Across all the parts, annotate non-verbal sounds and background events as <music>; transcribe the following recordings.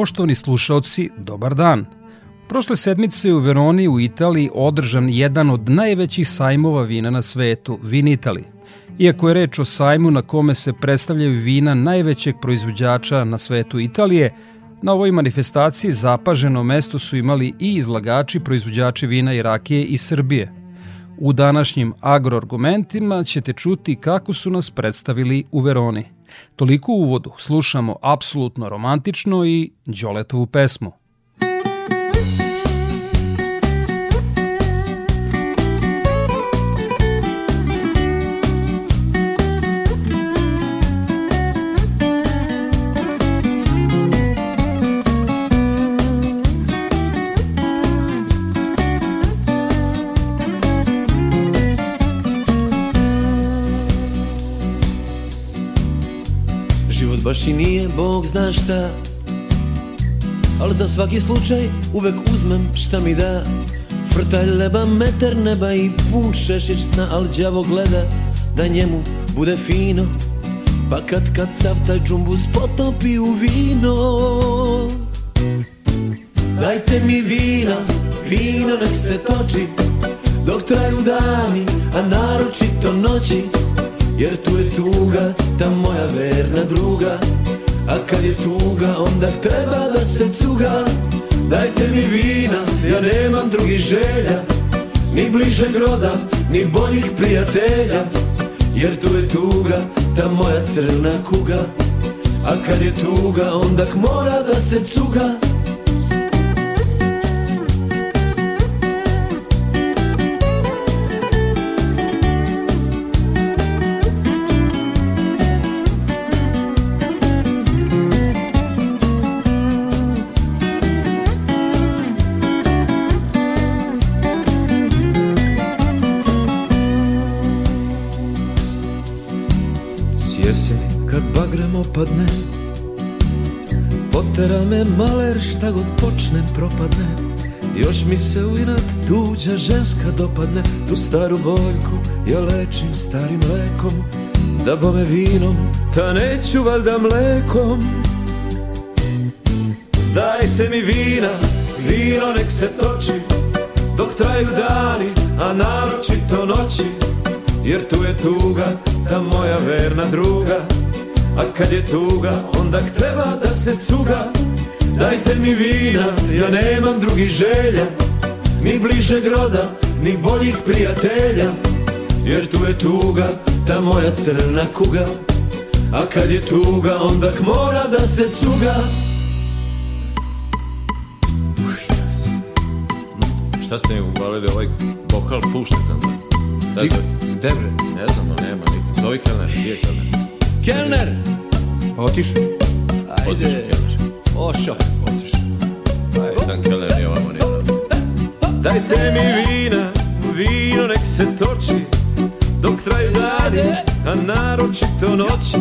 Poštovani slušalci, dobar dan. Prošle sedmice u Veroni u Italiji održan jedan od najvećih sajmova vina na svetu, Vin Italy. Iako je reč o sajmu na kome se predstavljaju vina najvećeg proizvođača na svetu Italije, na ovoj manifestaciji zapaženo mesto su imali i izlagači proizvođači vina i rakije iz Srbije. U današnjim agroargumentima ćete čuti kako su nas predstavili u Veroni – Toliko u uvodu slušamo apsolutno romantično i Đoletovu pesmu. Baš i nije Bog zna šta. Al za svaki slučaj uvek uzmem šta mi da. Frtalj leba, meter neba i pun šešić sna Al đavo gleda da njemu bude fino. Pa kad kad sav taj džumbus potopi u vino Dajte mi vina, vino nek se toči. Dok traju dani, a naročito noći Jer tu je tuga, ta moja verna druga. A kad je tuga, onda treba da se cuga. Dajte mi vina, ja nemam drugih želja. Ni bližeg roda, ni boljih prijatelja. Jer tu je tuga, ta moja crna kuga. A kad je tuga, onda mora da se cuga opadne Potera me maler šta god počne propadne. Još mi se u inat tuđa ženska dopadne. Tu staru boljku ja lečim starim lekom. Da bome vinom, ta neću valjda mlekom. Dajte mi vina, vino nek se toči. Dok traju dani, a naročito noći. Jer tu je tuga, ta moja verna druga a kad je tuga, onda treba da se cuga Dajte mi vina, ja nemam drugih želja Ni bližeg roda, ni boljih prijatelja Jer tu je tuga, ta moja crna kuga A kad je tuga, onda mora da se cuga Šta ste mi uvalili ovaj vokal pušta tamo? Gde bre? Ne znam, no nema. Zovi Kelner, gdje je Kelner? Kelner! Otišao. Ajde. Otišao Kelner. Ošo. Otišao. Ajde, Dan ovamo nije. Dajte mi vina, vino nek se toči Dok traju dani, a naročito noći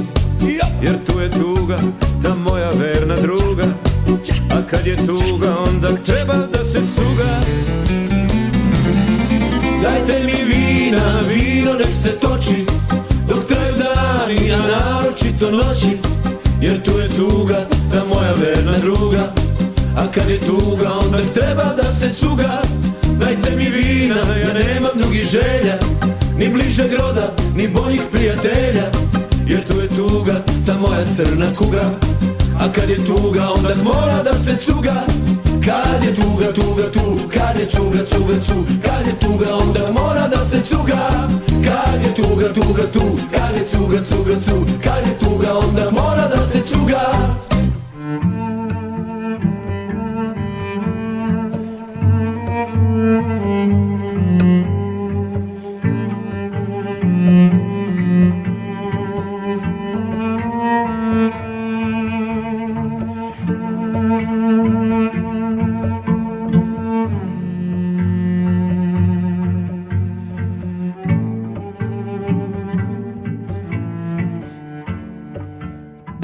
Jer tu je tuga, ta moja verna druga A kad je tuga, onda treba da se cuga Dajte mi vina, vino nek se toči Dok traju dani, a naročito noći Jer tu je tuga, ta moja verna druga. A kad je tuga, onda treba da se cuga. Dajte mi vina, ja nemam drugih želja Ni bližeg roda, ni boljih prijatelja. Jer tu je tuga, ta moja crna kuga. A kad je tuga, onda mora da se cuga Kad je tuga, tuga, tu Kad je cuga, cuga, cu Kad je tuga, onda mora da se cuga. Kad je tuga, tuga, tu Kad je cuga, cuga, cu Kad je tuga, onda mora da se cuga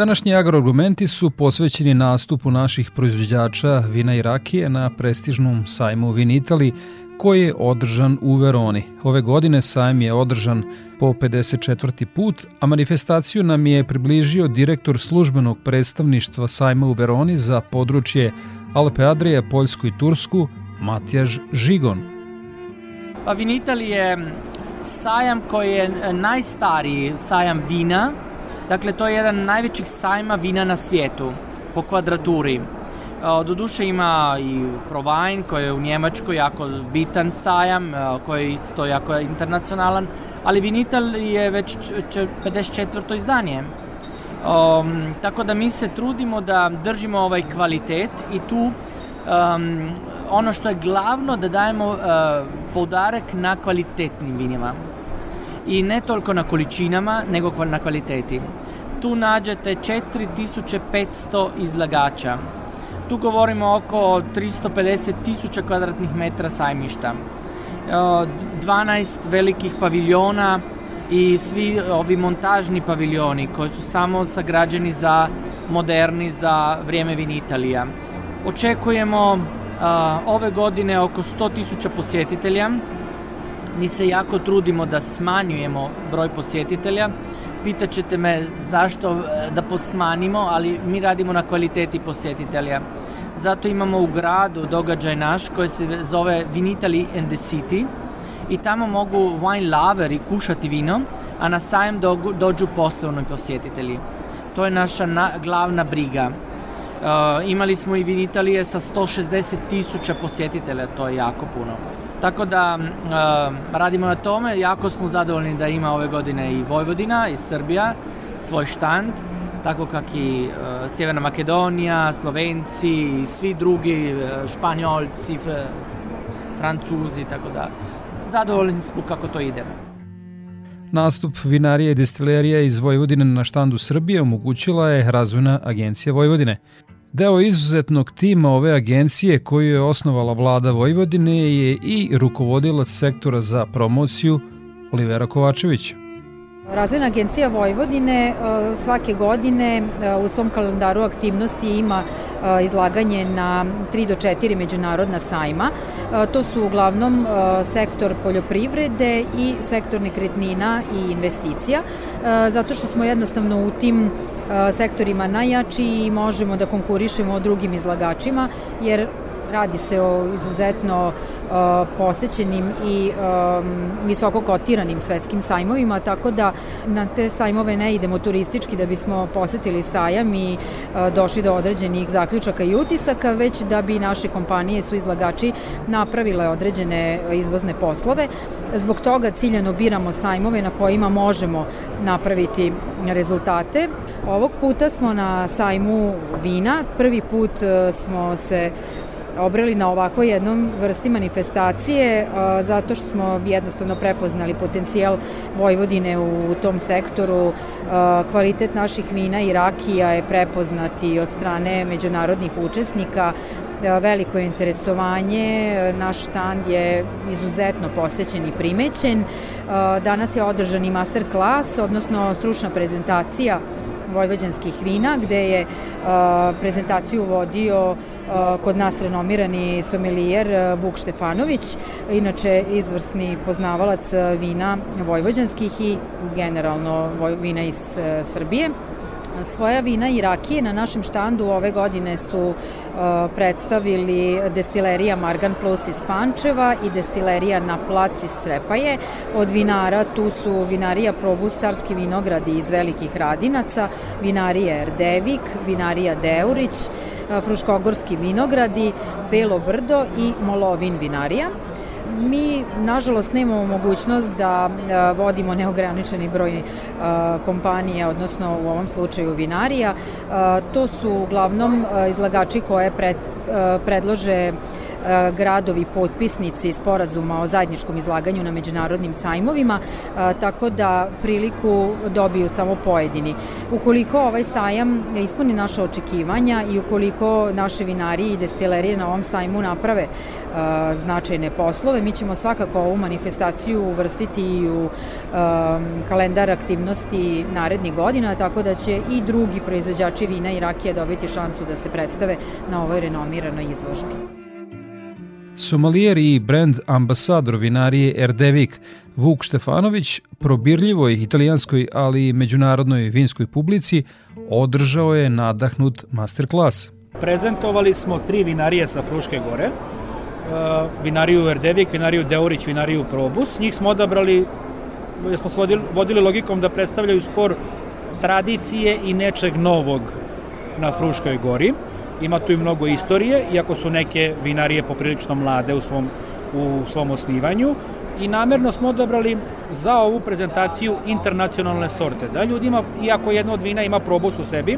Današnji agroargumenti su posvećeni nastupu naših proizvođača vina i rakije na prestižnom sajmu Vin Itali koji je održan u Veroni. Ove godine sajm je održan po 54. put, a manifestaciju nam je približio direktor službenog predstavništva sajma u Veroni za područje Alpe Adrija, Poljsku i Tursku, Matijaž Žigon. Pa Vinitali je sajam koji je najstariji sajam vina Dakle, to je jedan najvećih sajma vina na svijetu po kvadraturi. Doduše ima i Provine koji je u Njemačkoj jako bitan sajam, koji je isto jako internacionalan, ali Vinital je već 54. izdanje. Um, tako da mi se trudimo da držimo ovaj kvalitet i tu um, ono što je glavno da dajemo uh, poudarek na kvalitetnim vinima i ne toliko na količinama, nego na kvaliteti. Tu nađete 4500 izlagača. Tu govorimo oko 350 tisuća kvadratnih metra sajmišta. 12 velikih paviljona i svi ovi montažni paviljoni koji su samo sagrađeni za moderni, za vrijeme Vinitalija. Očekujemo ove godine oko 100 tisuća posjetitelja Mi se jako trudimo da smanjujemo broj posjetitelja. Pitaćete me zašto e, da posmanimo, ali mi radimo na kvaliteti posjetitelja. Zato imamo u gradu događaj naš koji se zove Vinitali and the City i tamo mogu wine loveri kušati vino, a na sajem dođu poslovni posjetitelji. To je naša na, glavna briga. Uh, imali smo i Vinitalije sa 160 tisuća posjetitelja, to je jako puno. Tako da uh, radimo na tome, jako smo zadovoljni da ima ove godine i Vojvodina i Srbija svoj štand, tako kak i uh, Sjeverna Makedonija, Slovenci i svi drugi, uh, Španjolci, Francuzi, tako da zadovoljni smo kako to ide. Nastup vinarije i destilerije iz Vojvodine na štandu Srbije omogućila je Razvojna agencija Vojvodine. Deo izuzetnog tima ove agencije koju je osnovala vlada Vojvodine je i rukovodilac sektora za promociju Olivera Kovačević. Razvojna agencija Vojvodine e, svake godine e, u svom kalendaru aktivnosti ima e, izlaganje na 3 do 4 međunarodna sajma. To su uglavnom sektor poljoprivrede i sektor nekretnina i investicija, zato što smo jednostavno u tim sektorima najjači i možemo da konkurišemo drugim izlagačima, jer Radi se o izuzetno posećenim i visoko kotiranim svetskim sajmovima, tako da na te sajmove ne idemo turistički da bismo posetili sajam i došli do određenih zaključaka i utisaka, već da bi naše kompanije su izlagači napravile određene izvozne poslove. Zbog toga ciljano biramo sajmove na kojima možemo napraviti rezultate. Ovog puta smo na sajmu vina. Prvi put smo se obrali na ovako jednom vrsti manifestacije zato što smo jednostavno prepoznali potencijal Vojvodine u tom sektoru. Kvalitet naših vina i rakija je prepoznati od strane međunarodnih učesnika veliko je interesovanje, naš štand je izuzetno posećen i primećen. Danas je održan i master klas, odnosno stručna prezentacija vojvođanskih vina, gde je prezentaciju vodio kod nas renomirani somelijer Vuk Štefanović, inače izvrsni poznavalac vina vojvođanskih i generalno vina iz Srbije. Svoja vina i rakije na našem štandu ove godine su uh, predstavili destilerija Margan Plus iz Pančeva i destilerija Na plac iz Crepaje. Od vinara tu su vinarija Probus Carski vinogradi iz Velikih Radinaca, vinarija Erdevik, vinarija Deurić, uh, Fruškogorski vinogradi, Belo Brdo i Molovin vinarija. Mi, nažalost, nemamo mogućnost da e, vodimo neograničeni broj e, kompanija, odnosno u ovom slučaju vinarija. E, to su uglavnom izlagači koje pred, predlože E, gradovi potpisnici sporazuma o zajedničkom izlaganju na međunarodnim sajmovima, e, tako da priliku dobiju samo pojedini. Ukoliko ovaj sajam ispuni naše očekivanja i ukoliko naše vinari i destilerije na ovom sajmu naprave e, značajne poslove, mi ćemo svakako ovu manifestaciju uvrstiti i u kalendar aktivnosti narednih godina, tako da će i drugi proizvođači vina i rakije dobiti šansu da se predstave na ovoj renomiranoj izložbi. Somalijer i brand ambasador vinarije Erdevik Vuk Štefanović probirljivoj italijanskoj, ali i međunarodnoj vinskoj publici održao je nadahnut masterklas. Prezentovali smo tri vinarije sa Fruške gore, uh, vinariju Erdevik, vinariju Deurić, vinariju Probus. Njih smo odabrali, jer smo vodili, vodili logikom da predstavljaju spor tradicije i nečeg novog na Fruškoj gori. Ima tu i mnogo istorije, iako su neke vinarije poprilično mlade u svom, u svom osnivanju i namerno smo odabrali za ovu prezentaciju internacionalne sorte. Da ljudima, iako jedno od vina ima probus u sebi,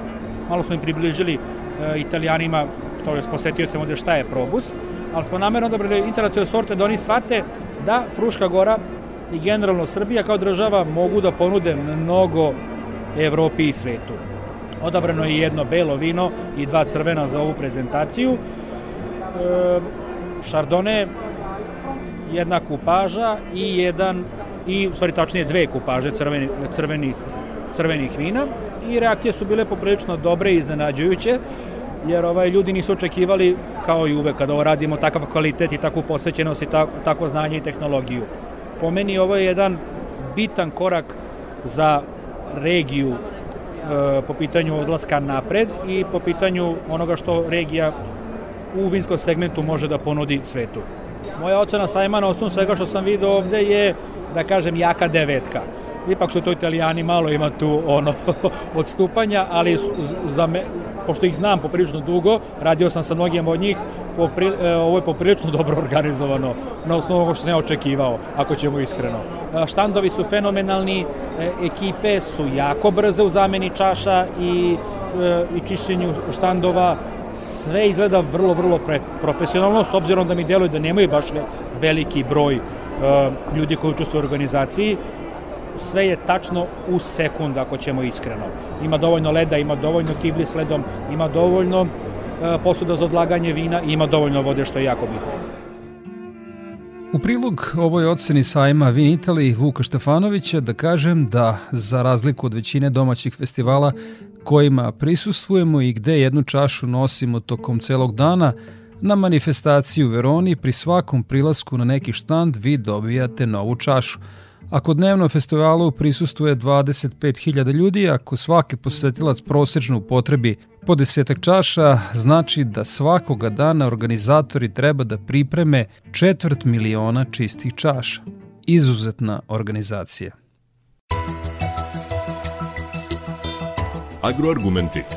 malo smo im približili e, italijanima, to je s posetiocem ovde šta je probus, ali smo namerno odabrali internacionalne sorte da oni shvate da Fruška gora i generalno Srbija kao država mogu da ponude mnogo Evropi i svetu. Odabrano je jedno belo vino i dva crvena za ovu prezentaciju. E, Chardonnay, jedna kupaža i jedan i u stvari tačnije dve kupaže crveni, crvenih, crvenih vina i reakcije su bile poprilično dobre i iznenađujuće jer ovaj ljudi nisu očekivali kao i uvek kada ovo radimo takav kvalitet i takvu posvećenost i tako znanje i tehnologiju. Po meni ovo je jedan bitan korak za regiju po pitanju odlaska napred i po pitanju onoga što regija u vinskom segmentu može da ponudi svetu. Moja ocena sajma na osnovu svega što sam vidio ovde je, da kažem, jaka devetka. Ipak su to italijani, malo ima tu ono <laughs> odstupanja, ali za me, pošto ih znam poprilično dugo, radio sam sa mnogim od njih, popri, e, ovo je poprilično <laughs> dobro organizovano na osnovu što sam ja očekivao, ako ćemo iskreno. E, štandovi su fenomenalni, e, ekipe su jako brze u zameni čaša i, i čišćenju štandova, sve izgleda vrlo, vrlo profesionalno, s obzirom da mi deluje da nemaju baš veliki broj ljudi koji učestvuju u organizaciji, sve je tačno u sekund, ako ćemo iskreno. Ima dovoljno leda, ima dovoljno kibli s ledom, ima dovoljno uh, posuda za odlaganje vina i ima dovoljno vode, što je jako bitno. U prilog ovoj oceni sajma Vin Italy Vuka Štefanovića da kažem da za razliku od većine domaćih festivala kojima prisustvujemo i gde jednu čašu nosimo tokom celog dana, na manifestaciji u Veroni pri svakom prilasku na neki štand vi dobijate novu čašu – Ako dnevno festivalu prisustuje 25.000 ljudi, ako svaki posetilac prosečno potrebi po desetak čaša, znači da svakoga dana organizatori treba da pripreme četvrt miliona čistih čaša. Izuzetna organizacija. Agroargumenti –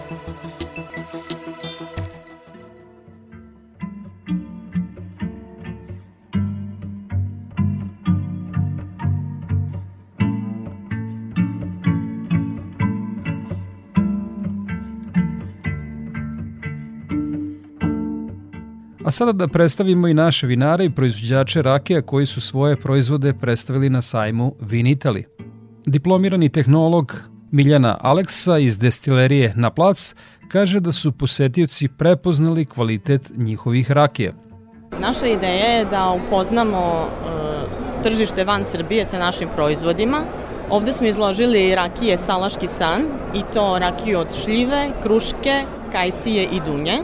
A sada da predstavimo i naše vinare i proizvođače rakija koji su svoje proizvode predstavili na sajmu Vin Italy. Diplomirani tehnolog Miljana Aleksa iz destilerije Na plac kaže da su posetioci prepoznali kvalitet njihovih rakija. Naša ideja je da upoznamo e, tržište van Srbije sa našim proizvodima, Ovde smo izložili rakije Salaški san i to rakiju od šljive, kruške, kajsije i dunje.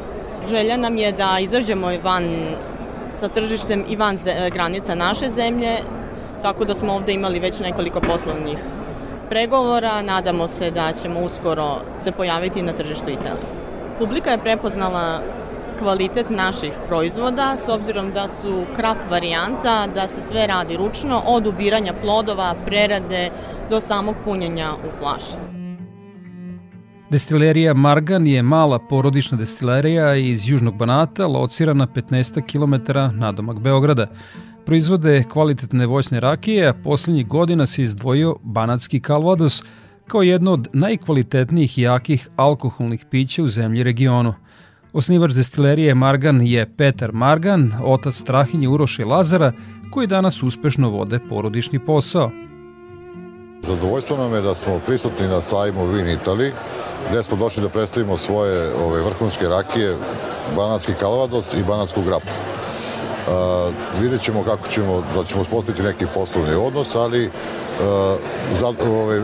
Želja nam je da izađemo van sa tržištem i van granica naše zemlje, tako da smo ovde imali već nekoliko poslovnih pregovora. Nadamo se da ćemo uskoro se pojaviti na tržištu Italije. Publika je prepoznala kvalitet naših proizvoda s obzirom da su kraft varijanta, da se sve radi ručno od ubiranja plodova, prerade do samog punjenja u flaše. Destilerija Margan je mala porodična destilerija iz Južnog Banata, locirana 15 km nadomak Beograda. Proizvode kvalitetne voćne rakije, a poslednjih godina se izdvojio Banatski Calvados kao jedno od najkvalitetnijih i jakih alkoholnih pića u zemlji regionu. Osnivač destilerije Margan je Petar Margan, otac Strahinje Uroše Lazara, koji danas uspešno vode porodični posao. Zadovoljstvo nam je da smo prisutni na sajmu Vin Italy, gde smo došli da predstavimo svoje ove, vrhunske rakije, banatski kalvados i banatsku grapu. Uh, vidjet ćemo kako ćemo, da ćemo uspostaviti neki poslovni odnos, ali uh, za, ove,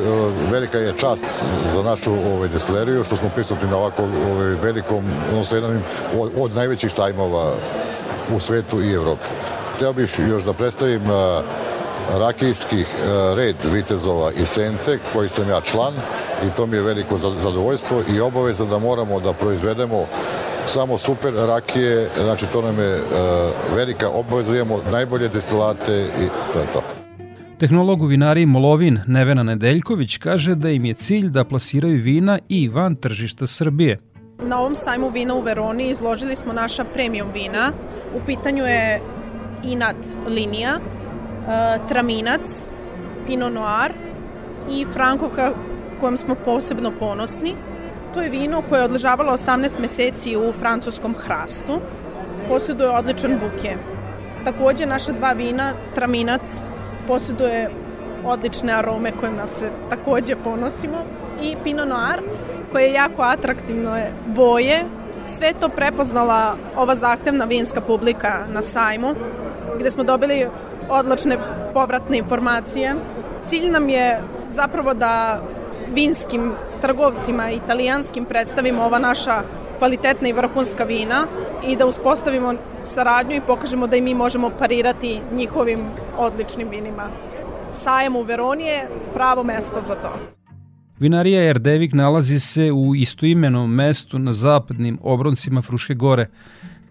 velika je čast za našu ove, destileriju što smo prisutni na ovako ove, velikom, odnosno jednom od, od najvećih sajmova u svetu i Evropi. Hteo bih još da predstavim uh, rakijskih red Vitezova i Sente, koji sam ja član i to mi je veliko zadovoljstvo i obaveza da moramo da proizvedemo samo super rakije, znači to nam je uh, velika obaveza da imamo najbolje destilate i to je to. Tehnolog u vinariji Molovin Nevena Nedeljković kaže da im je cilj da plasiraju vina i van tržišta Srbije. Na ovom sajmu vina u Veroni izložili smo naša premium vina. U pitanju je Inat linija, Traminac, Pinot Noir i Frankovka kojom smo posebno ponosni. To je vino koje je odležavalo 18 meseci u francuskom hrastu. Posjeduje odličan buke. Takođe, naša dva vina, Traminac, posjeduje odlične arome kojima se takođe ponosimo i Pinot Noir, koje je jako atraktivno je boje. Sve to prepoznala ova zahtevna vinska publika na sajmu, gde smo dobili odlačne povratne informacije. Cilj nam je zapravo da vinskim trgovcima italijanskim predstavimo ova naša kvalitetna i vrhunska vina i da uspostavimo saradnju i pokažemo da i mi možemo parirati njihovim odličnim vinima. Sajem u Veroni je pravo mesto za to. Vinarija Erdevik nalazi se u istoimenom mestu na zapadnim obroncima Fruške gore.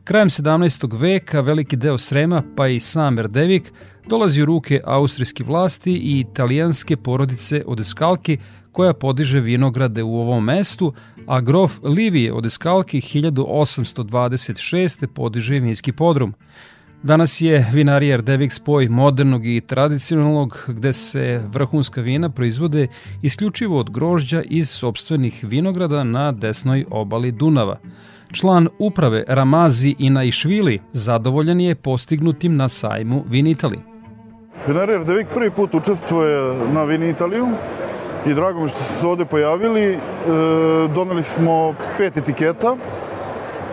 Krajem 17. veka veliki deo Srema, pa i sam Erdevik, dolazi u ruke austrijske vlasti i italijanske porodice od Eskalki koja podiže vinograde u ovom mestu, a grof Livije od Eskalki 1826. podiže vinski podrum. Danas je vinarija Erdevik spoj modernog i tradicionalnog gde se vrhunska vina proizvode isključivo od grožđa iz sobstvenih vinograda na desnoj obali Dunava. Član uprave Ramazi Inaišvili zadovoljan je postignutim na sajmu Vinitali. Vinarija Erdevik prvi put učestvuje na Vinitaliju i drago mi što ste se ovde pojavili. E, doneli smo pet etiketa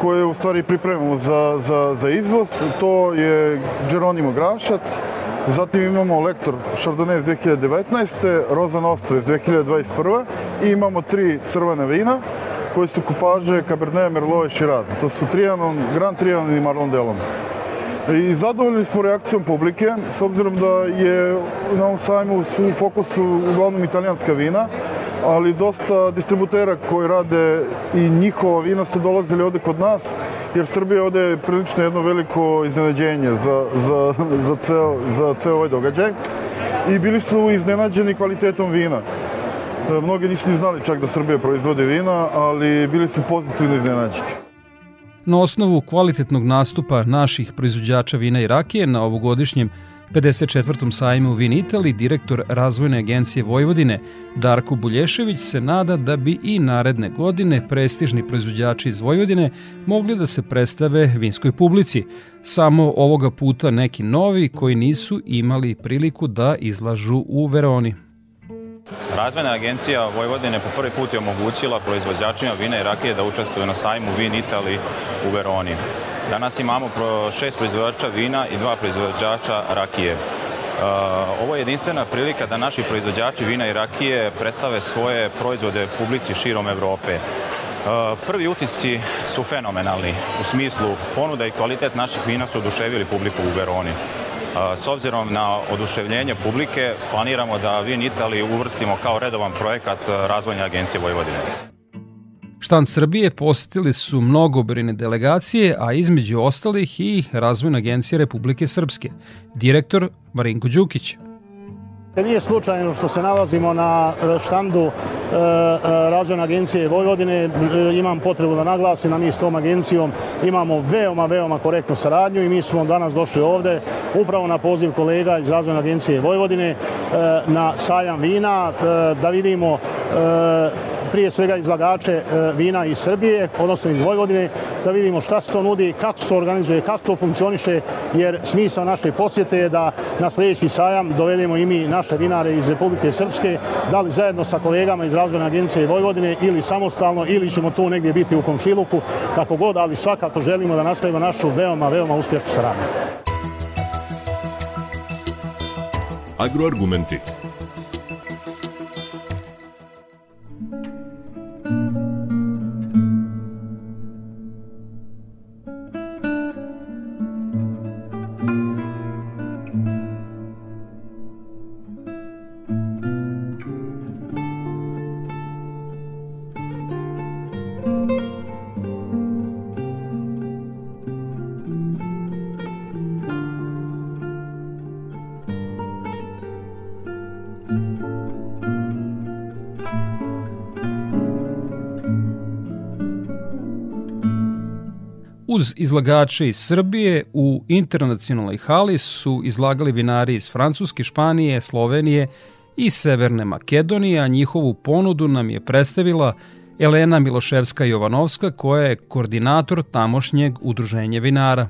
koje u stvari pripremamo za, za, za izvoz. To je Geronimo Grašac, zatim imamo Lektor Chardonnay iz 2019. Roza Nostra iz 2021. i imamo tri crvene vina koje su kupaže Cabernet Merlot i Shiraz. To su Trianon, Grand Trianon i Marlon Delon. I zadovoljni smo reakcijom publike, s obzirom da je na ovom sajmu su u fokusu uglavnom italijanska vina, ali dosta distributera koji rade i njihova vina su dolazili ovde kod nas, jer Srbija ovde je prilično jedno veliko iznenađenje za, za, za, ceo, za ceo ovaj događaj. I bili su iznenađeni kvalitetom vina. Mnogi nisu ni znali čak da Srbija proizvode vina, ali bili su pozitivno iznenađeni. Na osnovu kvalitetnog nastupa naših proizvođača vina i rakije na ovogodišnjem 54. sajmu Vin Italy, direktor razvojne agencije Vojvodine Darko Bulješević se nada da bi i naredne godine prestižni proizvođači iz Vojvodine mogli da se predstave vinskoj publici. Samo ovoga puta neki novi koji nisu imali priliku da izlažu u Veroni. Razvojna agencija Vojvodine po prvi put je omogućila proizvođačima vina i rakije da učestvuju na sajmu Vin Italy u Veroni. Danas imamo šest proizvođača vina i dva proizvođača rakije. Ovo je jedinstvena prilika da naši proizvođači vina i rakije predstave svoje proizvode publici širom Evrope. Prvi utisci su fenomenalni u smislu ponuda i kvalitet naših vina su oduševili publiku u Veroni. S obzirom na oduševljenje publike, planiramo da Vin Italiji uvrstimo kao redovan projekat Razvojne agencije Vojvodine. Štan Srbije posetili su mnogobrine delegacije, a između ostalih i Razvojna agencija Republike Srpske, direktor Marinko Đukić. Nije slučajno što se nalazimo na štandu e, e, Razvojne agencije Vojvodine. E, imam potrebu da naglasim da mi s tom agencijom imamo veoma, veoma korektnu saradnju i mi smo danas došli ovde upravo na poziv kolega iz Razvojne agencije Vojvodine na sajam vina da vidimo prije svega izlagače e, vina iz Srbije, odnosno iz Vojvodine, da vidimo šta se to nudi, kako se to organizuje, kako to funkcioniše, jer smisao naše posjete je da na sljedeći sajam dovedemo i mi naše vinare iz Republike Srpske, da li zajedno sa kolegama iz Razvojne agencije Vojvodine ili samostalno, ili ćemo tu negdje biti u komšiluku, kako god, ali svakako želimo da nastavimo našu veoma, veoma uspješnu saradnju. Agroargumenti Uz izlagače iz Srbije u internacionalnoj hali su izlagali vinari iz Francuske, Španije, Slovenije i Severne Makedonije, a njihovu ponudu nam je predstavila Elena Miloševska-Jovanovska, koja je koordinator tamošnjeg udruženja vinara.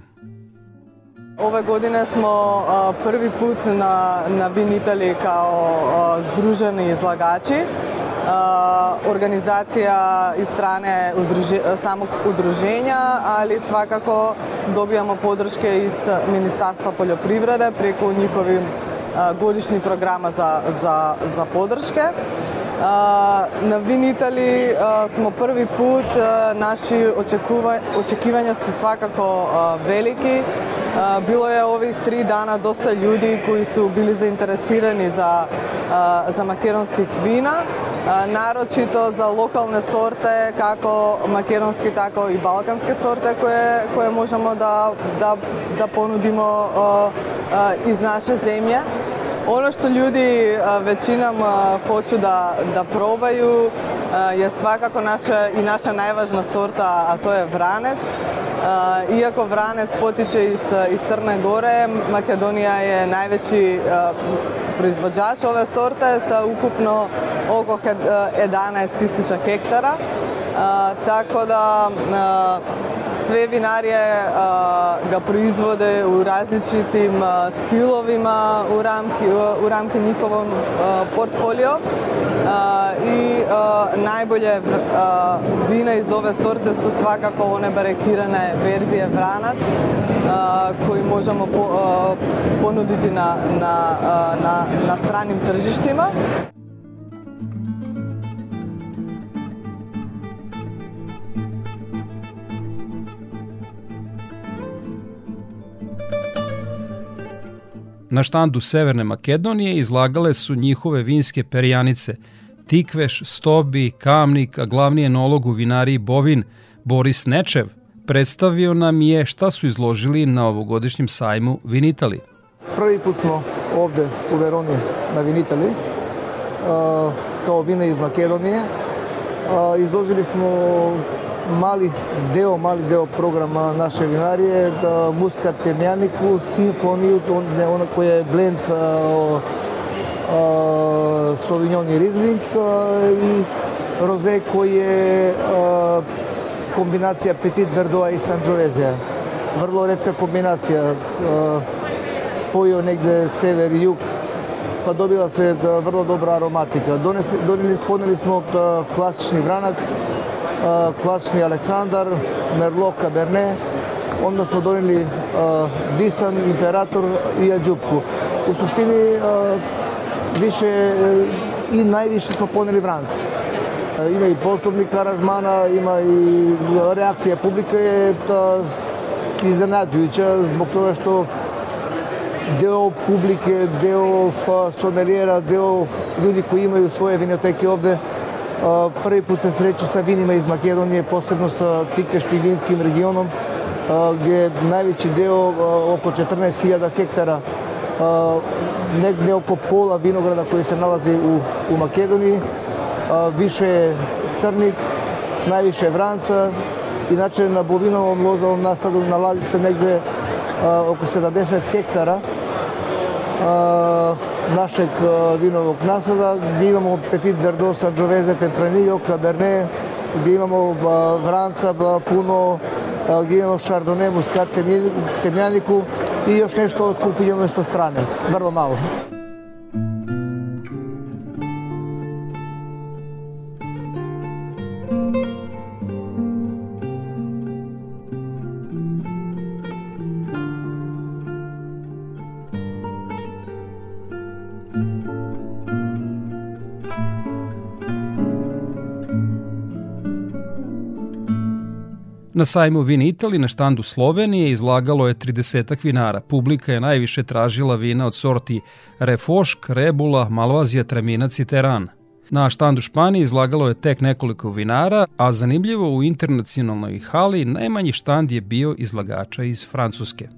Ove godine smo prvi put na, na Vin Italiji kao združeni izlagači organizacija iz strane udruži, samog udruženja, ali svakako dobijamo podrške iz Ministarstva poljoprivrede preko njihovim godišnjih programa za, za, za podrške. на Вин Итали смо први пут, наши очекува... очекивања се свакако велики. Било е ових три дана доста луѓе кои се били заинтересирани за, за македонски вина, нарочито за локалне сорте, како македонски, така и балкански сорте, кое, кое можемо да, да, да понудимо из наша земја. Ono što ljudi većinom hoću da, da probaju je svakako naša i naša najvažna sorta, a to je vranec. Iako vranec potiče iz, iz Crne Gore, Makedonija je najveći proizvođač ove sorte sa ukupno oko 11.000 hektara. Tako da sve vinarije ga proizvode u različitim stilovima u ramki, u ramke njihovom portfolio i najbolje vina iz ove sorte su svakako one barekirane verzije vranac koji možemo ponuditi na, na, na, na stranim tržištima. Na štandu Severne Makedonije izlagale su njihove vinske perjanice Tikveš, Stobi, Kamnik, a glavni enolog u vinariji Bovin Boris Nečev predstavio nam je šta su izložili na ovogodišnjem sajmu Vinitali. Prvi put smo ovde u Veroni na Vinitali kao vina iz Makedonije. Izložili smo мали дел, мали дел програма на наше винарие, да, музика Темјанику, симфонија, она која е бленд Совиньон и Ризлинг и Розе кој е комбинација Петит Вердоа и Санджовезија. Врло редка комбинација. Спојо негде север и југ, па добива се врло добра ароматика. Донели, понели смо класични вранац, класни Александар, Мерло, Каберне, vranac, klasični Дисан, Император и onda smo doneli Disan, Imperator i Ađupku. u suštini više i najviše smo poneli vranci. Ima i poslovnik aranžmana, ima i reakcija publike je iznenađujuća zbog toga što deo publike, deo somelijera, deo ljudi koji imaju svoje vinoteke ovde prvi put se sreću sa vinima iz Makedonije, posebno sa Tikeškim vinskim regionom, gdje je najveći deo, oko 14.000 hektara, negde oko pola vinograda koji se nalazi u, u Makedoniji, više crnik, najviše vranca, inače na bovinovom lozovom nasadu nalazi se negde oko 70 hektara našeg vinovog nasada, gdje imamo Petit Verdot, Sangiovese, Tempranillo, Cabernet, gdje imamo vranca puno, gdje imamo Chardonnay, Muscat, Temjaniku i još nešto od kupinjeno sa strane, vrlo malo. Na sajmu Vin Itali na štandu Slovenije izlagalo je 30 vinara. Publika je najviše tražila vina od sorti Refošk, Rebula, Malvazija, Traminac i Teran. Na štandu Španije izlagalo je tek nekoliko vinara, a zanimljivo u internacionalnoj hali najmanji štand je bio izlagača iz Francuske.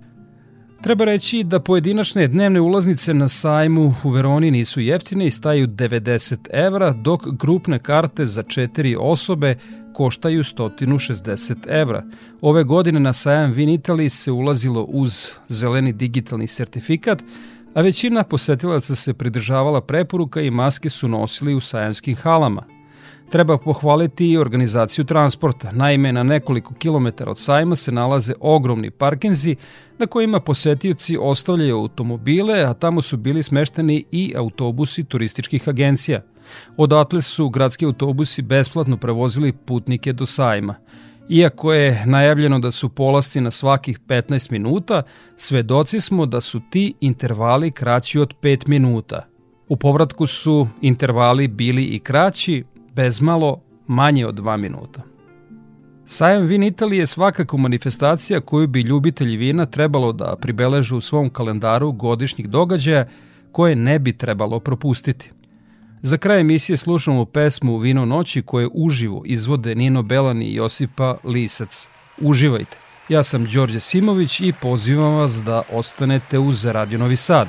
Treba reći da pojedinačne dnevne ulaznice na sajmu u Veroni nisu jeftine i staju 90 evra, dok grupne karte za četiri osobe koštaju 160 evra. Ove godine na sajam Vin Italy se ulazilo uz zeleni digitalni sertifikat, a većina posetilaca se pridržavala preporuka i maske su nosili u sajamskim halama. Treba pohvaliti i organizaciju transporta. Naime, na nekoliko kilometara od sajma se nalaze ogromni parkinzi na kojima posetioci ostavljaju automobile, a tamo su bili smešteni i autobusi turističkih agencija. Odatle su gradski autobusi besplatno prevozili putnike do sajma. Iako je najavljeno da su polasci na svakih 15 minuta, svedoci smo da su ti intervali kraći od 5 minuta. U povratku su intervali bili i kraći, bezmalo manje od 2 minuta. Sajam Vin Italije je svakako manifestacija koju bi ljubitelji vina trebalo da pribeležu u svom kalendaru godišnjih događaja koje ne bi trebalo propustiti. Za kraj emisije slušamo pesmu Vino noći koje uživo izvode Nino Belani i Josipa Lisac. Uživajte. Ja sam Đorđe Simović i pozivam vas da ostanete uz Radio Novi Sad.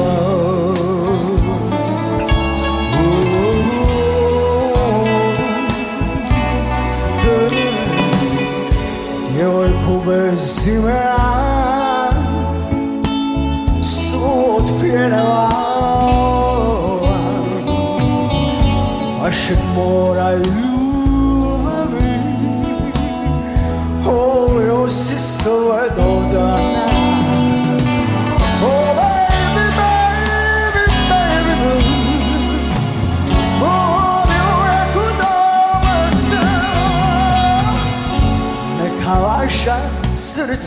Zimmerman Sud Pirnavan Aşık moralim